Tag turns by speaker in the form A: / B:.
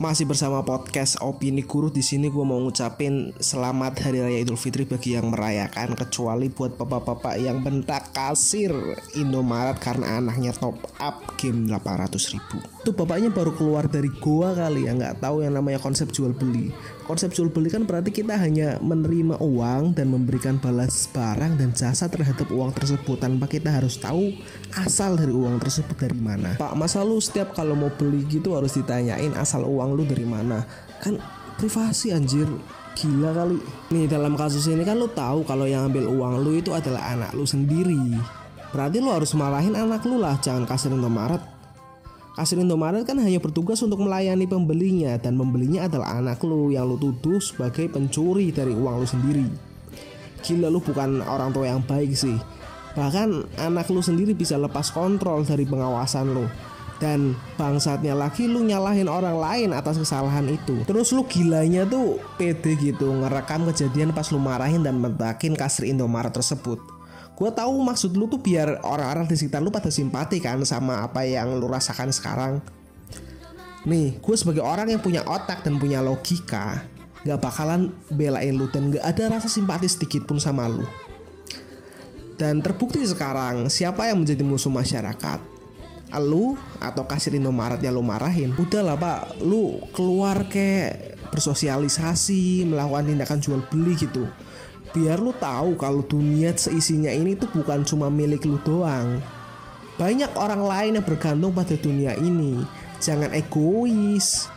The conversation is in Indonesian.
A: Masih bersama podcast Opini Guru di sini gue mau ngucapin selamat Hari Raya Idul Fitri bagi yang merayakan kecuali buat bapak-bapak yang bentak kasir Indomaret karena anaknya top up game 800 ribu. Itu bapaknya baru keluar dari goa kali ya nggak tahu yang namanya konsep jual beli. Konsep jual beli kan berarti kita hanya menerima uang dan memberikan balas barang dan jasa terhadap uang tersebut tanpa kita harus tahu asal dari uang tersebut dari mana. Pak, masa lu setiap kalau mau beli gitu harus ditanyain asal uang lu dari mana? Kan privasi anjir. Gila kali. Nih dalam kasus ini kan lu tahu kalau yang ambil uang lu itu adalah anak lu sendiri. Berarti lu harus marahin anak lu lah, jangan kasih Indomaret. Kasir Indomaret kan hanya bertugas untuk melayani pembelinya dan pembelinya adalah anak lu yang lu tuduh sebagai pencuri dari uang lu sendiri. Gila lu bukan orang tua yang baik sih. Bahkan anak lu sendiri bisa lepas kontrol dari pengawasan lu. Dan bangsatnya lagi lu nyalahin orang lain atas kesalahan itu. Terus lu gilanya tuh pede gitu ngerekam kejadian pas lu marahin dan mentakin kasir Indomaret tersebut. Gue tahu maksud lu tuh biar orang-orang di sekitar lu pada simpati kan sama apa yang lu rasakan sekarang. Nih gue sebagai orang yang punya otak dan punya logika gak bakalan belain lu dan gak ada rasa simpati sedikit pun sama lu. Dan terbukti sekarang siapa yang menjadi musuh masyarakat lu atau kasir Indomaret yang lu marahin udahlah pak lu keluar kayak bersosialisasi melakukan tindakan jual beli gitu biar lu tahu kalau dunia seisinya ini tuh bukan cuma milik lu doang. Banyak orang lain yang bergantung pada dunia ini. Jangan egois.